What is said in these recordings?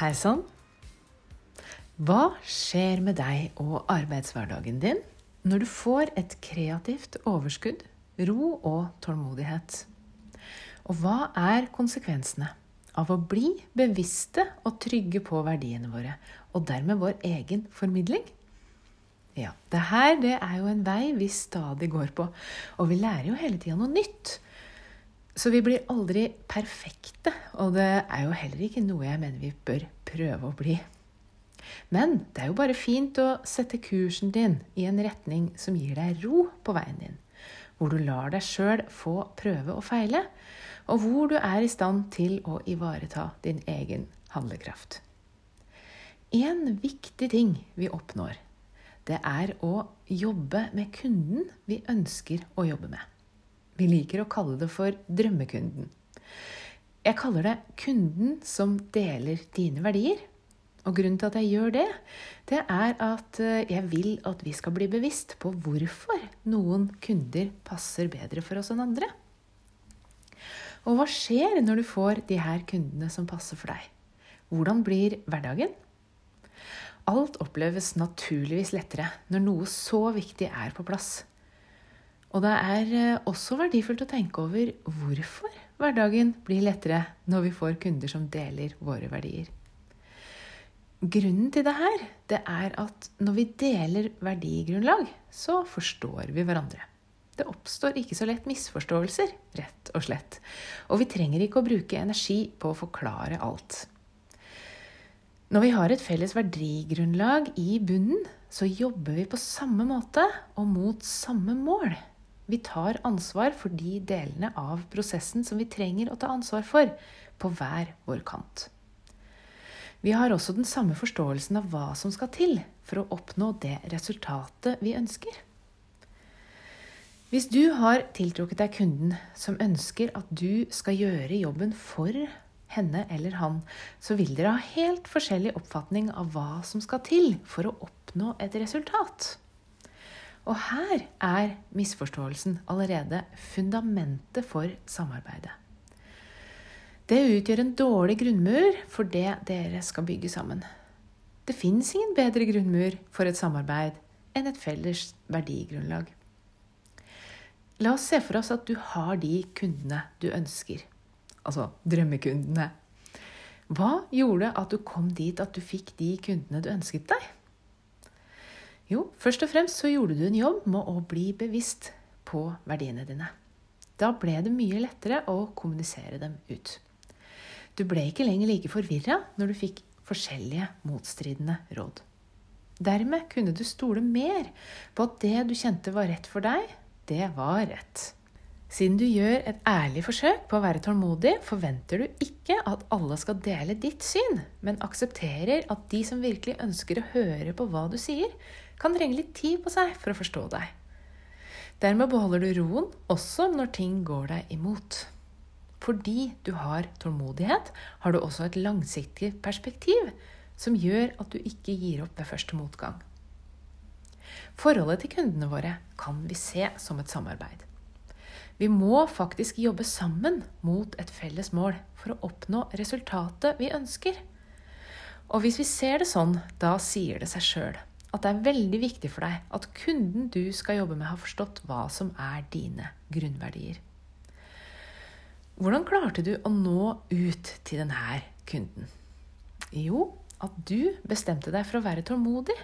Hei sann. Hva skjer med deg og arbeidshverdagen din når du får et kreativt overskudd, ro og tålmodighet? Og hva er konsekvensene av å bli bevisste og trygge på verdiene våre, og dermed vår egen formidling? Ja, det her det er jo en vei vi stadig går på, og vi lærer jo hele tida noe nytt. Så vi blir aldri perfekte, og det er jo heller ikke noe jeg mener vi bør prøve å bli. Men det er jo bare fint å sette kursen din i en retning som gir deg ro på veien din. Hvor du lar deg sjøl få prøve og feile, og hvor du er i stand til å ivareta din egen handlekraft. En viktig ting vi oppnår, det er å jobbe med kunden vi ønsker å jobbe med. Vi liker å kalle det for drømmekunden. Jeg kaller det kunden som deler dine verdier. Og grunnen til at jeg gjør det, det er at eh, jeg vil at vi skal bli bevisst på hvorfor noen kunder passer bedre for oss enn andre. Og hva skjer når du får de her kundene som passer for deg? Hvordan blir hverdagen? Alt oppleves naturligvis lettere når noe så viktig er på plass. Og det er eh, også verdifullt å tenke over hvorfor hverdagen blir lettere når vi får kunder som deler våre verdier. Grunnen til det her det er at når vi deler verdigrunnlag, så forstår vi hverandre. Det oppstår ikke så lett misforståelser, rett og slett. Og vi trenger ikke å bruke energi på å forklare alt. Når vi har et felles verdigrunnlag i bunnen, så jobber vi på samme måte og mot samme mål. Vi tar ansvar for de delene av prosessen som vi trenger å ta ansvar for, på hver vår kant. Vi har også den samme forståelsen av hva som skal til for å oppnå det resultatet vi ønsker. Hvis du har tiltrukket deg kunden som ønsker at du skal gjøre jobben for henne eller han, så vil dere ha helt forskjellig oppfatning av hva som skal til for å oppnå et resultat. Og her er misforståelsen allerede fundamentet for samarbeidet. Det utgjør en dårlig grunnmur for det dere skal bygge sammen. Det fins ingen bedre grunnmur for et samarbeid enn et felles verdigrunnlag. La oss se for oss at du har de kundene du ønsker, altså drømmekundene. Hva gjorde at du kom dit at du fikk de kundene du ønsket deg? Jo, først og fremst så gjorde du en jobb med å bli bevisst på verdiene dine. Da ble det mye lettere å kommunisere dem ut. Du ble ikke lenger like forvirra når du fikk forskjellige motstridende råd. Dermed kunne du stole mer på at det du kjente var rett for deg, det var rett. Siden du gjør et ærlig forsøk på å være tålmodig, forventer du ikke at alle skal dele ditt syn, men aksepterer at de som virkelig ønsker å høre på hva du sier, kan trenge litt tid på seg for å forstå deg. Dermed beholder du roen også når ting går deg imot. Fordi du har tålmodighet, har du også et langsiktig perspektiv som gjør at du ikke gir opp ved første motgang. Forholdet til kundene våre kan vi se som et samarbeid. Vi må faktisk jobbe sammen mot et felles mål for å oppnå resultatet vi ønsker. Og hvis vi ser det sånn, da sier det seg sjøl at det er veldig viktig for deg at kunden du skal jobbe med, har forstått hva som er dine grunnverdier. Hvordan klarte du å nå ut til denne kunden? Jo, at du bestemte deg for å være tålmodig,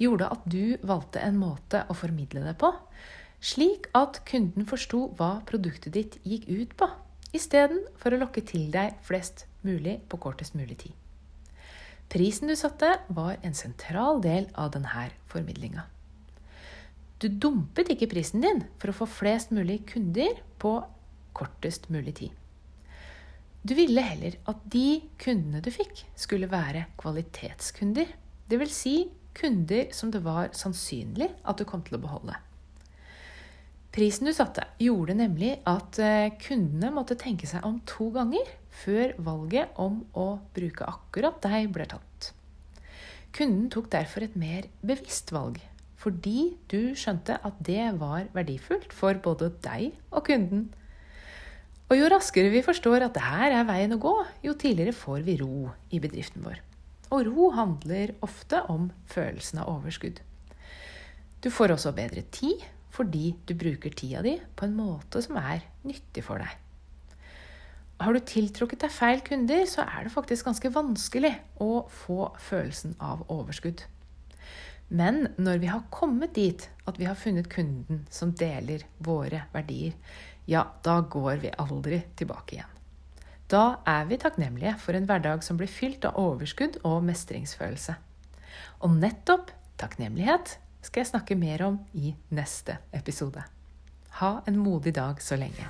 gjorde at du valgte en måte å formidle det på, slik at kunden forsto hva produktet ditt gikk ut på, istedenfor å lokke til deg flest mulig på kortest mulig tid. Prisen du satte, var en sentral del av denne formidlinga. Du dumpet ikke prisen din for å få flest mulig kunder på kortest mulig tid. Du ville heller at de kundene du fikk, skulle være kvalitetskunder. Dvs. Si kunder som det var sannsynlig at du kom til å beholde. Prisen du satte, gjorde nemlig at eh, kundene måtte tenke seg om to ganger før valget om å bruke akkurat deg ble tatt. Kunden tok derfor et mer bevisst valg, fordi du skjønte at det var verdifullt for både deg og kunden. Og jo raskere vi forstår at det her er veien å gå, jo tidligere får vi ro i bedriften vår. Og ro handler ofte om følelsen av overskudd. Du får også bedre tid fordi du bruker tida di på en måte som er nyttig for deg. Har du tiltrukket deg feil kunder, så er det faktisk ganske vanskelig å få følelsen av overskudd. Men når vi har kommet dit at vi har funnet kunden som deler våre verdier, ja, da går vi aldri tilbake igjen. Da er vi takknemlige for en hverdag som blir fylt av overskudd og mestringsfølelse. Og nettopp takknemlighet skal jeg snakke mer om i neste episode. Ha en modig dag så lenge.